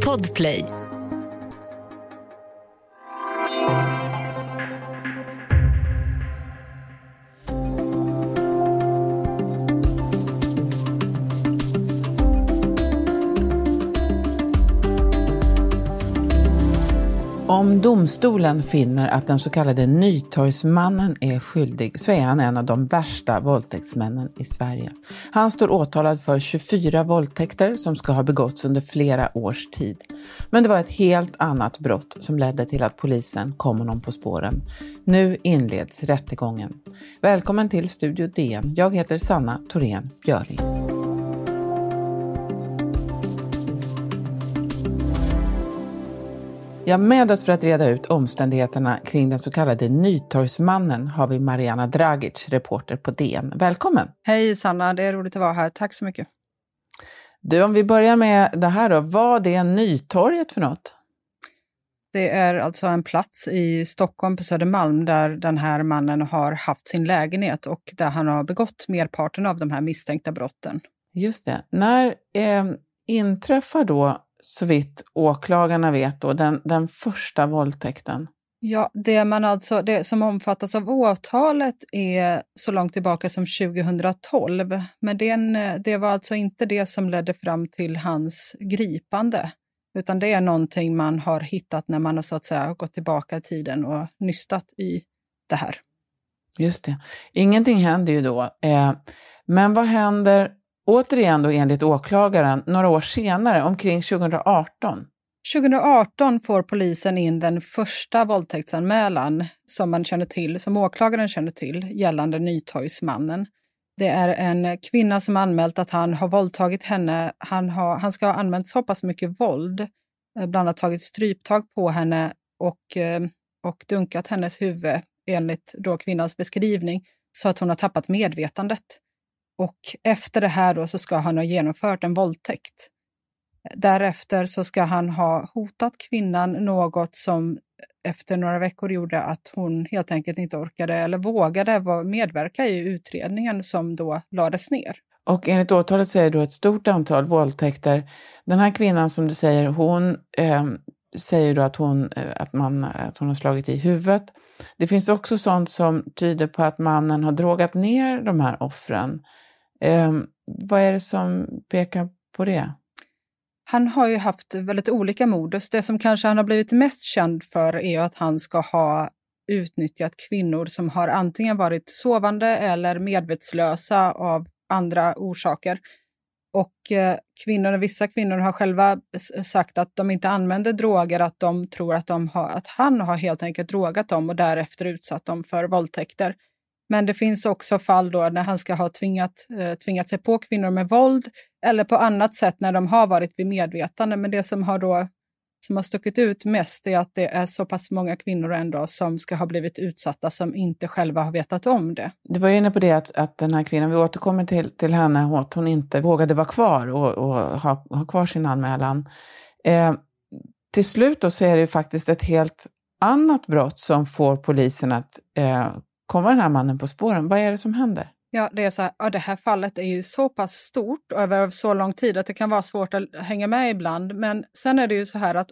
Podplay. Om domstolen finner att den så kallade Nytorgsmannen är skyldig så är han en av de värsta våldtäktsmännen i Sverige. Han står åtalad för 24 våldtäkter som ska ha begåtts under flera års tid. Men det var ett helt annat brott som ledde till att polisen kom honom på spåren. Nu inleds rättegången. Välkommen till Studio DN. Jag heter Sanna Thorén Björling. Ja, med oss för att reda ut omständigheterna kring den så kallade Nytorgsmannen har vi Mariana Dragic, reporter på DN. Välkommen! Hej Sanna, det är roligt att vara här. Tack så mycket. Du, om vi börjar med det här då. Vad är Nytorget för något? Det är alltså en plats i Stockholm på Södermalm där den här mannen har haft sin lägenhet och där han har begått merparten av de här misstänkta brotten. Just det. När eh, inträffar då så vitt åklagarna vet, då, den, den första våldtäkten? Ja, det, man alltså, det som omfattas av åtalet är så långt tillbaka som 2012. Men den, det var alltså inte det som ledde fram till hans gripande. Utan det är någonting man har hittat när man har så att säga gått tillbaka i tiden och nystat i det här. Just det. Ingenting händer ju då. Eh, men vad händer Återigen då enligt åklagaren, några år senare, omkring 2018. 2018 får polisen in den första våldtäktsanmälan som man känner till, som åklagaren känner till, gällande Nytorgsmannen. Det är en kvinna som anmält att han har våldtagit henne. Han, har, han ska ha använt så pass mycket våld, eh, bland annat tagit stryptag på henne och, eh, och dunkat hennes huvud, enligt då kvinnans beskrivning, så att hon har tappat medvetandet. Och efter det här då så ska han ha genomfört en våldtäkt. Därefter så ska han ha hotat kvinnan något som efter några veckor gjorde att hon helt enkelt inte orkade eller vågade medverka i utredningen som då lades ner. Och enligt åtalet så är det då ett stort antal våldtäkter. Den här kvinnan som du säger, hon eh, säger då att hon, eh, att, man, att hon har slagit i huvudet. Det finns också sånt som tyder på att mannen har drogat ner de här offren. Eh, vad är det som pekar på det? Han har ju haft väldigt olika modus. Det som kanske han har blivit mest känd för är att han ska ha utnyttjat kvinnor som har antingen varit sovande eller medvetslösa av andra orsaker. Och eh, kvinnor, vissa kvinnor har själva sagt att de inte använder droger, att de tror att, de har, att han har helt enkelt drogat dem och därefter utsatt dem för våldtäkter. Men det finns också fall då när han ska ha tvingat, eh, tvingat sig på kvinnor med våld eller på annat sätt när de har varit vid medvetande. Men det som har, då, som har stuckit ut mest är att det är så pass många kvinnor ändå som ska ha blivit utsatta som inte själva har vetat om det. Du var inne på det att, att den här kvinnan, vi återkommer till, till henne, att hon inte vågade vara kvar och, och ha, ha kvar sin anmälan. Eh, till slut då så är det ju faktiskt ett helt annat brott som får polisen att eh, komma den här mannen på spåren. Vad är det som händer? Ja, det är så här, ja, det här fallet är ju så pass stort och över så lång tid att det kan vara svårt att hänga med ibland. Men sen är det ju så här att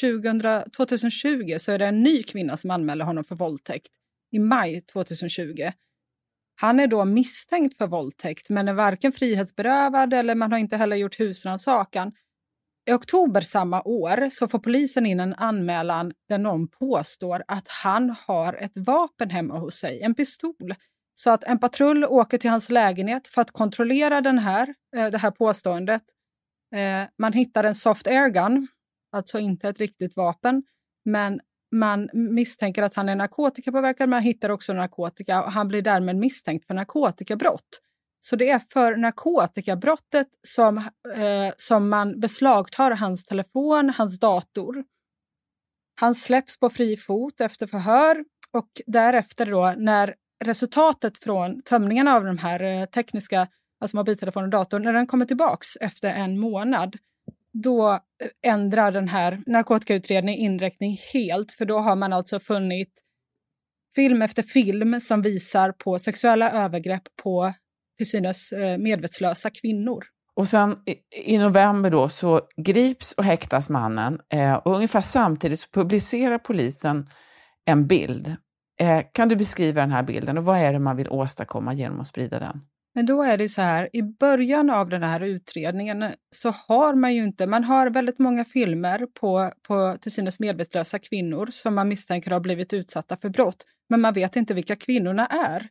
2000, 2020 så är det en ny kvinna som anmäler honom för våldtäkt i maj 2020. Han är då misstänkt för våldtäkt men är varken frihetsberövad eller man har inte heller gjort husrannsakan. I oktober samma år så får polisen in en anmälan där någon påstår att han har ett vapen hemma hos sig, en pistol. Så att en patrull åker till hans lägenhet för att kontrollera den här, eh, det här påståendet. Eh, man hittar en soft airgun, alltså inte ett riktigt vapen, men man misstänker att han är narkotikapåverkad. Man hittar också narkotika och han blir därmed misstänkt för narkotikabrott. Så det är för narkotikabrottet som, eh, som man beslagtar hans telefon, hans dator. Han släpps på fri fot efter förhör och därefter då när resultatet från tömningen av de här eh, tekniska, alltså mobiltelefonen och datorn, när den kommer tillbaks efter en månad, då eh, ändrar den här narkotikautredningen inriktning helt, för då har man alltså funnit film efter film som visar på sexuella övergrepp på till synes eh, medvetslösa kvinnor. Och sen i, i november då så grips och häktas mannen eh, och ungefär samtidigt så publicerar polisen en bild. Eh, kan du beskriva den här bilden och vad är det man vill åstadkomma genom att sprida den? Men då är det så här, i början av den här utredningen så har man ju inte, man har väldigt många filmer på, på till synes medvetslösa kvinnor som man misstänker har blivit utsatta för brott, men man vet inte vilka kvinnorna är.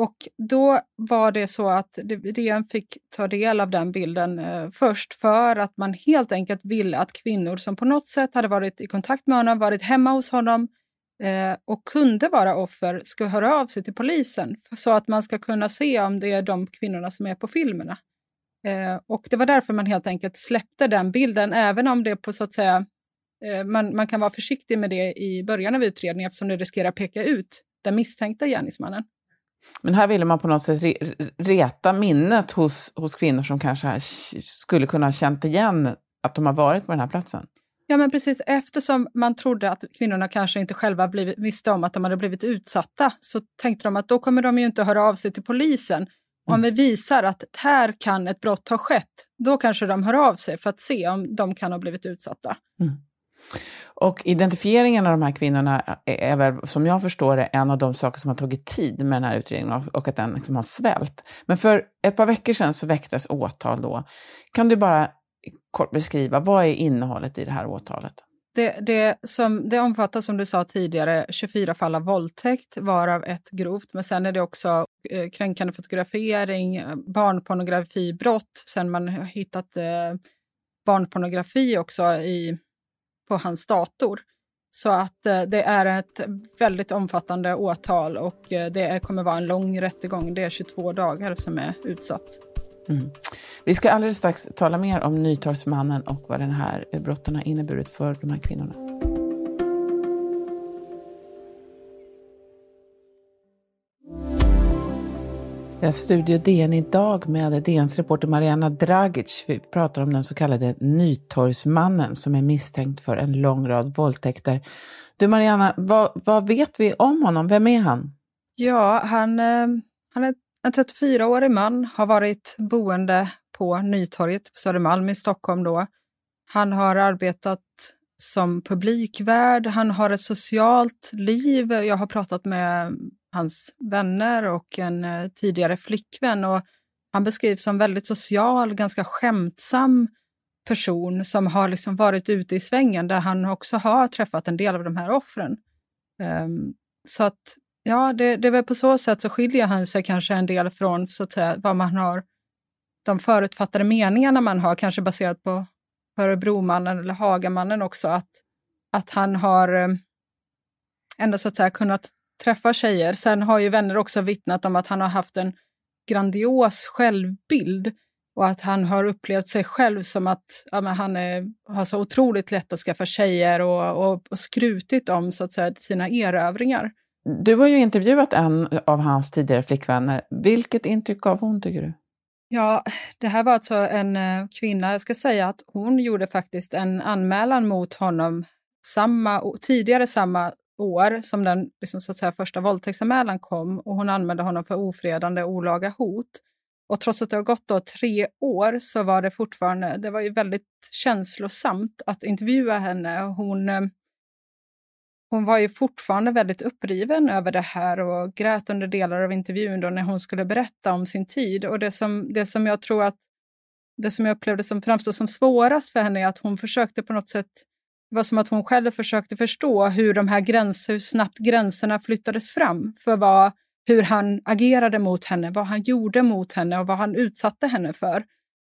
Och då var det så att DN fick ta del av den bilden eh, först för att man helt enkelt ville att kvinnor som på något sätt hade varit i kontakt med honom, varit hemma hos honom eh, och kunde vara offer ska höra av sig till polisen så att man ska kunna se om det är de kvinnorna som är på filmerna. Eh, och det var därför man helt enkelt släppte den bilden, även om det på så att säga eh, man, man kan vara försiktig med det i början av utredningen eftersom det riskerar att peka ut den misstänkta gärningsmannen. Men här ville man på något sätt re reta minnet hos, hos kvinnor som kanske skulle kunna ha känt igen att de har varit på den här platsen. Ja, men precis. Eftersom man trodde att kvinnorna kanske inte själva blivit, visste om att de hade blivit utsatta så tänkte de att då kommer de ju inte höra av sig till polisen. Om mm. vi visar att här kan ett brott ha skett, då kanske de hör av sig för att se om de kan ha blivit utsatta. Mm. Och identifieringen av de här kvinnorna är väl, som jag förstår det, en av de saker som har tagit tid med den här utredningen och att den liksom har svält. Men för ett par veckor sedan så väcktes åtal då. Kan du bara kort beskriva, vad är innehållet i det här åtalet? Det, det, som, det omfattar som du sa tidigare 24 fall av våldtäkt, varav ett grovt. Men sen är det också eh, kränkande fotografering, eh, barnpornografibrott. Sen man har hittat eh, barnpornografi också i på hans dator. Så att eh, det är ett väldigt omfattande åtal och eh, det kommer vara en lång rättegång. Det är 22 dagar som är utsatt. Mm. Vi ska alldeles strax tala mer om Nytorgsmannen och vad den här brotten har inneburit för de här kvinnorna. Vi har Studio DN idag med DNs reporter Mariana Dragic. Vi pratar om den så kallade Nytorgsmannen som är misstänkt för en lång rad våldtäkter. Du Mariana, vad, vad vet vi om honom? Vem är han? Ja, han, eh, han är en 34-årig man, har varit boende på Nytorget på Södermalm i Stockholm då. Han har arbetat som publikvärd, han har ett socialt liv. Jag har pratat med hans vänner och en eh, tidigare flickvän. Och han beskrivs som väldigt social, ganska skämtsam person som har liksom varit ute i svängen där han också har träffat en del av de här offren. Um, så att, ja, det, det är väl på så sätt så skiljer han sig kanske en del från så att säga, vad man har, de förutfattade meningarna man har, kanske baserat på Örebromannen eller Hagamannen också, att, att han har um, ändå så att säga kunnat träffar tjejer. Sen har ju vänner också vittnat om att han har haft en grandios självbild och att han har upplevt sig själv som att ja, han är, har så otroligt lätt att skaffa tjejer och, och, och skrutit om så att säga, sina erövringar. Du har ju intervjuat en av hans tidigare flickvänner. Vilket intryck gav hon, tycker du? Ja, det här var alltså en eh, kvinna, jag ska säga att hon gjorde faktiskt en anmälan mot honom samma, tidigare samma år som den liksom, så att säga, första våldtäktsanmälan kom och hon anmälde honom för ofredande och olaga hot. Och trots att det har gått då tre år så var det fortfarande, det var ju väldigt känslosamt att intervjua henne. Hon, eh, hon var ju fortfarande väldigt uppriven över det här och grät under delar av intervjun då när hon skulle berätta om sin tid. Och det som, det som jag tror att det som jag upplevde som framstod som svårast för henne är att hon försökte på något sätt var som att hon själv försökte förstå hur de här gränser, hur snabbt gränserna flyttades fram för vad, hur han agerade mot henne, vad han gjorde mot henne och vad han utsatte henne för.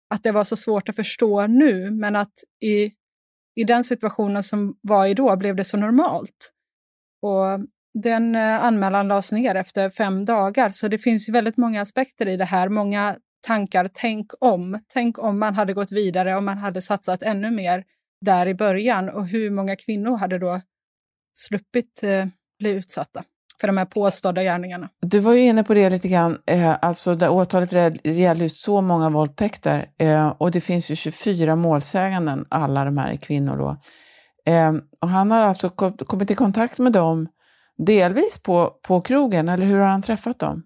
Att det var så svårt att förstå nu, men att i, i den situationen som var i då blev det så normalt. Och den eh, anmälan lades ner efter fem dagar, så det finns ju väldigt många aspekter i det här. Många tankar, tänk om. Tänk om man hade gått vidare, om man hade satsat ännu mer där i början och hur många kvinnor hade då sluppit eh, bli utsatta för de här påstådda gärningarna. Du var ju inne på det lite grann, eh, alltså där åtalet gäller ju så många våldtäkter eh, och det finns ju 24 målsäganden, alla de här är kvinnor då. Eh, och han har alltså kommit i kontakt med dem delvis på, på krogen, eller hur har han träffat dem?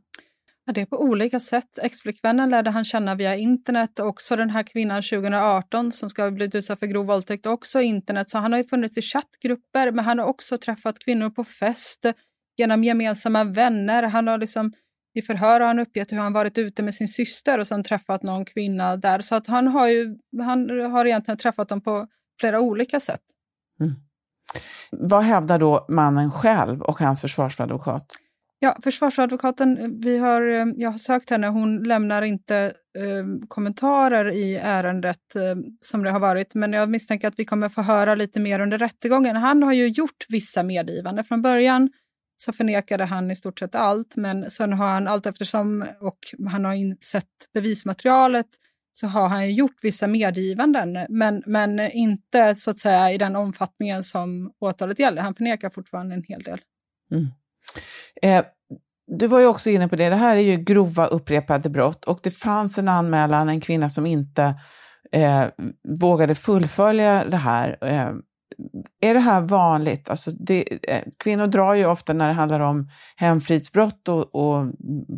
Ja, det är på olika sätt. Exflickvännen lärde han känna via internet. Också den här kvinnan 2018 som ska ha blivit utsatt för grov våldtäkt, också internet. Så han har ju funnits i chattgrupper, men han har också träffat kvinnor på fest genom gemensamma vänner. Han har liksom, I förhör har han uppgett hur han varit ute med sin syster och sen träffat någon kvinna där. Så att han har ju han har egentligen träffat dem på flera olika sätt. Mm. Vad hävdar då mannen själv och hans försvarsadvokat? Ja, försvarsadvokaten, eh, vi har, eh, jag har sökt henne, hon lämnar inte eh, kommentarer i ärendet eh, som det har varit, men jag misstänker att vi kommer få höra lite mer under rättegången. Han har ju gjort vissa medgivanden. Från början så förnekade han i stort sett allt, men sen har han allt eftersom och han har insett bevismaterialet så har han gjort vissa medgivanden, men, men inte så att säga i den omfattningen som åtalet gäller. Han förnekar fortfarande en hel del. Mm. Eh, du var ju också inne på det, det här är ju grova upprepade brott och det fanns en anmälan, en kvinna som inte eh, vågade fullfölja det här. Eh, är det här vanligt? Alltså det, eh, kvinnor drar ju ofta när det handlar om hemfridsbrott och, och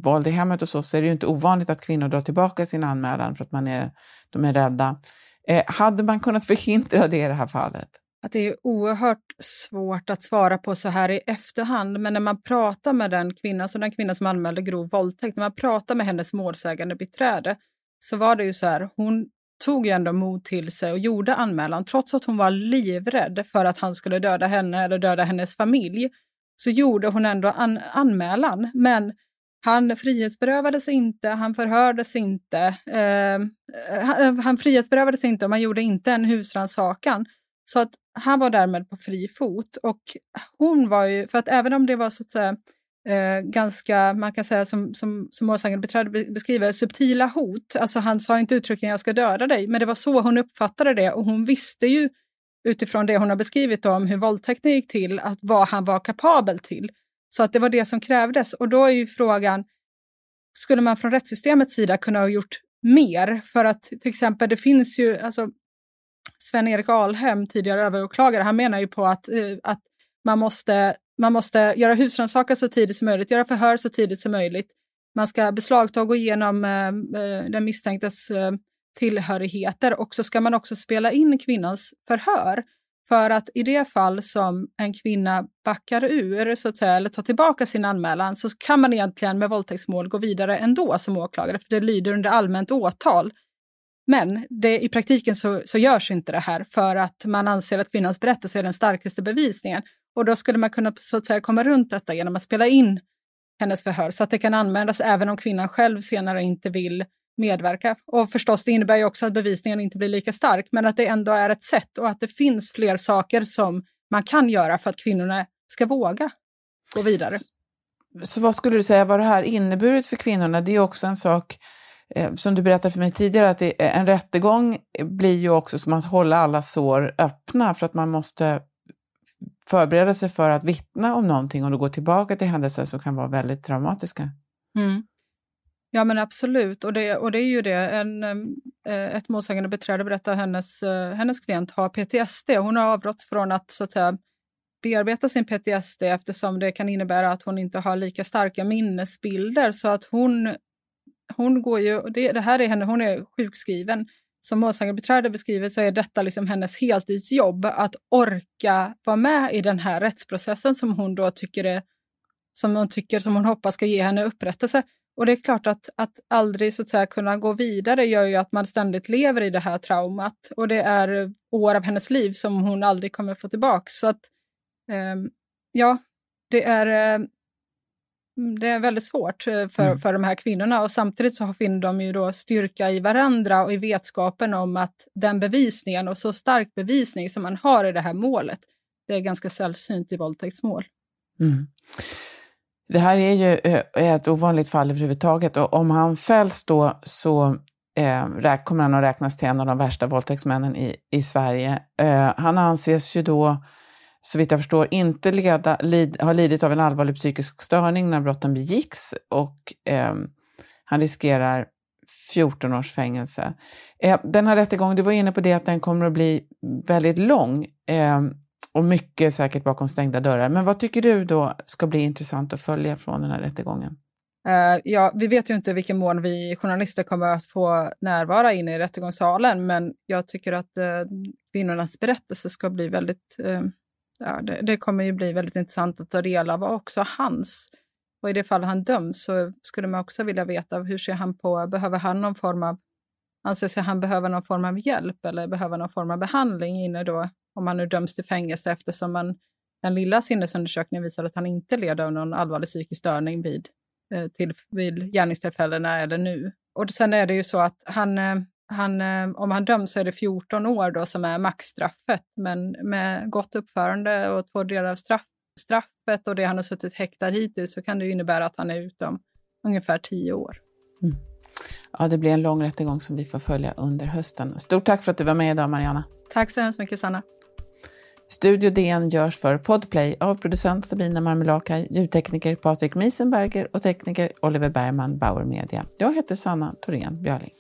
våld i hemmet och så, så är det ju inte ovanligt att kvinnor drar tillbaka sin anmälan för att man är, de är rädda. Eh, hade man kunnat förhindra det i det här fallet? Att det är oerhört svårt att svara på så här i efterhand. Men när man pratar med den kvinnan, alltså den kvinna som anmälde grov våldtäkt, när man pratar med hennes målsägande beträde så var det ju så här, hon tog ju ändå mod till sig och gjorde anmälan. Trots att hon var livrädd för att han skulle döda henne eller döda hennes familj, så gjorde hon ändå an anmälan. Men han frihetsberövades inte, han förhördes inte. Eh, han, han frihetsberövades inte och man gjorde inte en husrannsakan. Så att han var därmed på fri fot och hon var ju, för att även om det var så att säga eh, ganska, man kan säga som, som, som målsägandebiträde beskriver, subtila hot, alltså han sa inte uttryckligen jag ska döda dig, men det var så hon uppfattade det och hon visste ju utifrån det hon har beskrivit om hur våldtäkten gick till, att vad han var kapabel till. Så att det var det som krävdes och då är ju frågan, skulle man från rättssystemets sida kunna ha gjort mer? För att till exempel det finns ju, alltså Sven-Erik Alhem, tidigare överåklagare, han menar ju på att, eh, att man, måste, man måste göra husrannsakan så tidigt som möjligt, göra förhör så tidigt som möjligt. Man ska beslagta och gå igenom eh, eh, den misstänktes tillhörigheter och så ska man också spela in kvinnans förhör. För att i det fall som en kvinna backar ur, så att säga, eller tar tillbaka sin anmälan, så kan man egentligen med våldtäktsmål gå vidare ändå som åklagare, för det lyder under allmänt åtal. Men det, i praktiken så, så görs inte det här för att man anser att kvinnans berättelse är den starkaste bevisningen. Och då skulle man kunna så att säga komma runt detta genom att spela in hennes förhör så att det kan användas även om kvinnan själv senare inte vill medverka. Och förstås, det innebär ju också att bevisningen inte blir lika stark, men att det ändå är ett sätt och att det finns fler saker som man kan göra för att kvinnorna ska våga gå vidare. Så, så vad skulle du säga vad det här inneburit för kvinnorna? Det är också en sak Eh, som du berättade för mig tidigare, att eh, en rättegång blir ju också som att hålla alla sår öppna för att man måste förbereda sig för att vittna om någonting och då gå tillbaka till händelser som kan vara väldigt traumatiska. Mm. Ja men absolut, och det, och det är ju det. En, eh, ett målsägande beträde berättar att hennes, hennes klient har PTSD. Hon har avråtts från att, så att säga, bearbeta sin PTSD eftersom det kan innebära att hon inte har lika starka minnesbilder. Så att hon hon går ju, det, det här är henne, hon är sjukskriven. Som målsägandebiträde beskriver så är detta liksom hennes heltidsjobb, att orka vara med i den här rättsprocessen som hon då tycker är, som hon tycker, som hon hoppas ska ge henne upprättelse. Och det är klart att, att aldrig så att säga kunna gå vidare gör ju att man ständigt lever i det här traumat. Och det är år av hennes liv som hon aldrig kommer få tillbaka. Så att, eh, ja, det är, eh, det är väldigt svårt eh, för, mm. för de här kvinnorna och samtidigt så finner de ju då styrka i varandra och i vetskapen om att den bevisningen och så stark bevisning som man har i det här målet, det är ganska sällsynt i våldtäktsmål. Mm. Det här är ju eh, ett ovanligt fall överhuvudtaget och om han fälls då så eh, kommer han att räknas till en av de värsta våldtäktsmännen i, i Sverige. Eh, han anses ju då så vitt jag förstår inte leda, lid, har lidit av en allvarlig psykisk störning när brotten begicks och eh, han riskerar 14 års fängelse. Eh, den här rättegången, du var inne på det att den kommer att bli väldigt lång eh, och mycket säkert bakom stängda dörrar. Men vad tycker du då ska bli intressant att följa från den här rättegången? Eh, ja, vi vet ju inte i vilken mån vi journalister kommer att få närvara inne i rättegångssalen, men jag tycker att eh, kvinnornas berättelse ska bli väldigt... Ehm, Ja, det, det, kommer ju bli väldigt intressant att ta del av, också hans. Och i det fall han döms så skulle man också vilja veta hur ser han på, behöver han någon form av, anser sig han behöver någon form av hjälp eller behöver någon form av behandling inne då, om han nu döms till fängelse eftersom man, den lilla sinnesundersökningen visar att han inte led av någon allvarlig psykisk störning vid eh, till, vid gärningstillfällena eller nu. Och sen är det ju så att han, eh, han, eh, om han döms så är det 14 år då som är maxstraffet, men med gott uppförande och två delar av straff, straffet och det han har suttit häktad hittills så kan det innebära att han är ute om ungefär 10 år. Mm. Ja, det blir en lång rättegång som vi får följa under hösten. Stort tack för att du var med idag, Mariana. Tack så hemskt mycket, Sanna. Studio DN görs för Podplay av producent Sabina Marmelakai, ljudtekniker Patrik Miesenberger och tekniker Oliver Bergman, Bauer Media. Jag heter Sanna Thorén Björling.